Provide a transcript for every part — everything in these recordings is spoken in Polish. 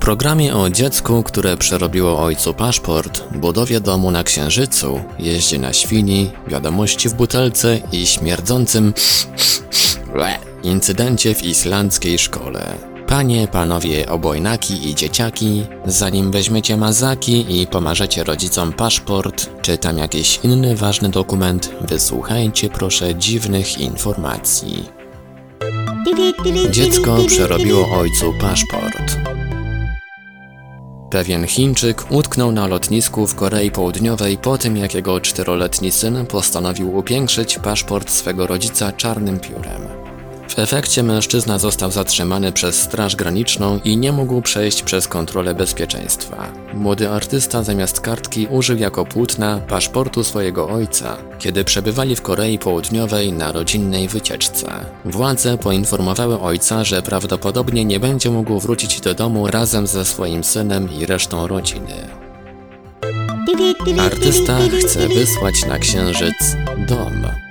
Programie o dziecku, które przerobiło ojcu paszport, budowie domu na Księżycu, jeździe na świni, wiadomości w butelce i śmierdzącym incydencie w islandzkiej szkole. Panie, panowie obojnaki i dzieciaki, zanim weźmiecie mazaki i pomarzecie rodzicom paszport, czy tam jakiś inny ważny dokument, wysłuchajcie proszę dziwnych informacji. Dziecko przerobiło ojcu paszport. Pewien Chińczyk utknął na lotnisku w Korei Południowej po tym, jak jego czteroletni syn postanowił upiększyć paszport swego rodzica czarnym piórem. W efekcie mężczyzna został zatrzymany przez Straż Graniczną i nie mógł przejść przez kontrolę bezpieczeństwa. Młody artysta zamiast kartki użył jako płótna paszportu swojego ojca, kiedy przebywali w Korei Południowej na rodzinnej wycieczce. Władze poinformowały ojca, że prawdopodobnie nie będzie mógł wrócić do domu razem ze swoim synem i resztą rodziny. Artysta chce wysłać na księżyc dom.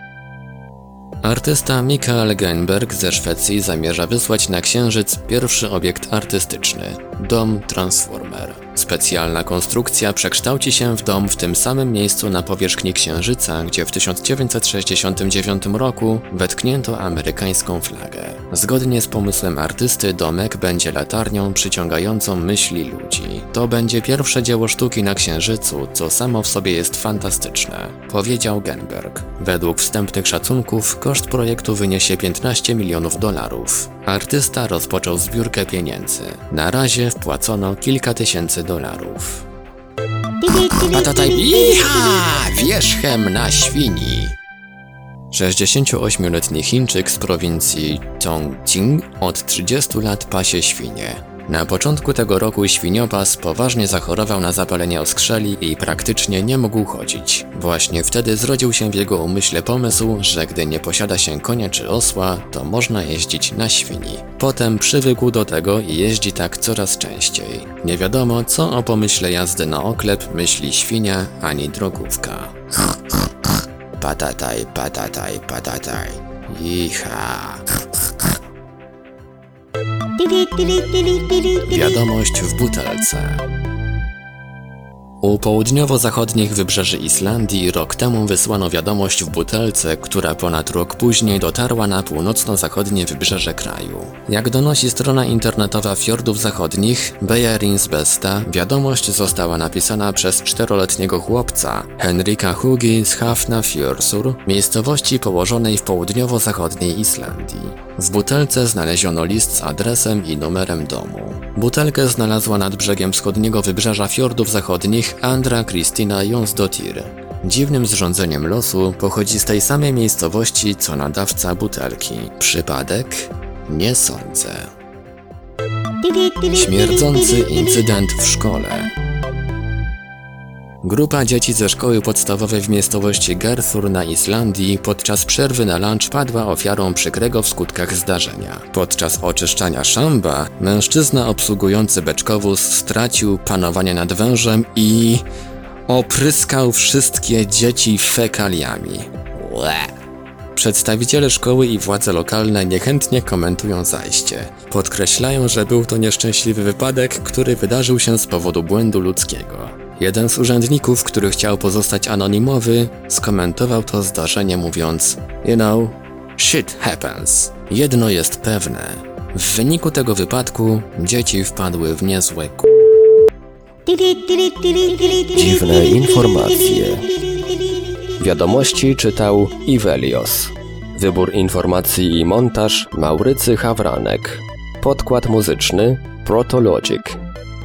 Artysta Mikael Geinberg ze Szwecji zamierza wysłać na Księżyc pierwszy obiekt artystyczny dom Transformer. Specjalna konstrukcja przekształci się w dom w tym samym miejscu na powierzchni Księżyca, gdzie w 1969 roku wetknięto amerykańską flagę. Zgodnie z pomysłem artysty, domek będzie latarnią przyciągającą myśli ludzi. To będzie pierwsze dzieło sztuki na Księżycu, co samo w sobie jest fantastyczne, powiedział Genberg. Według wstępnych szacunków koszt projektu wyniesie 15 milionów dolarów. Artysta rozpoczął zbiórkę pieniędzy. Na razie wpłacono kilka tysięcy dolarów. Patataj, iha! Wierzchem na świni! 68-letni Chińczyk z prowincji Chongqing od 30 lat pasie świnie. Na początku tego roku świniopas poważnie zachorował na zapalenie oskrzeli i praktycznie nie mógł chodzić. Właśnie wtedy zrodził się w jego umyśle pomysł, że gdy nie posiada się konia czy osła, to można jeździć na świni. Potem przywykł do tego i jeździ tak coraz częściej. Nie wiadomo, co o pomyśle jazdy na oklep myśli świnia ani drogówka. Patataj, patataj, patataj. Icha. Wiadomość w butelce. U południowo-zachodnich wybrzeży Islandii rok temu wysłano wiadomość w butelce, która ponad rok później dotarła na północno-zachodnie wybrzeże kraju. Jak donosi strona internetowa Fiordów Zachodnich, Besta, wiadomość została napisana przez czteroletniego chłopca, Henrika Hugi z Hafnarfjörsur, miejscowości położonej w południowo-zachodniej Islandii. W butelce znaleziono list z adresem i numerem domu. Butelkę znalazła nad brzegiem wschodniego wybrzeża Fiordów Zachodnich Andra Kristina Jonsdottir. Dziwnym zrządzeniem losu pochodzi z tej samej miejscowości co nadawca butelki. Przypadek? Nie sądzę. Śmierdzący incydent w szkole. Grupa dzieci ze szkoły podstawowej w miejscowości Gerthur na Islandii podczas przerwy na lunch padła ofiarą przykrego w skutkach zdarzenia. Podczas oczyszczania szamba mężczyzna obsługujący beczkowóz stracił panowanie nad wężem i opryskał wszystkie dzieci fekaliami. Łe. Przedstawiciele szkoły i władze lokalne niechętnie komentują zajście. Podkreślają, że był to nieszczęśliwy wypadek, który wydarzył się z powodu błędu ludzkiego. Jeden z urzędników, który chciał pozostać anonimowy, skomentował to zdarzenie mówiąc You know, shit happens. Jedno jest pewne. W wyniku tego wypadku dzieci wpadły w niezłe k... Dziwne informacje. Wiadomości czytał Ivelios. Wybór informacji i montaż Maurycy Hawranek. Podkład muzyczny Protologic.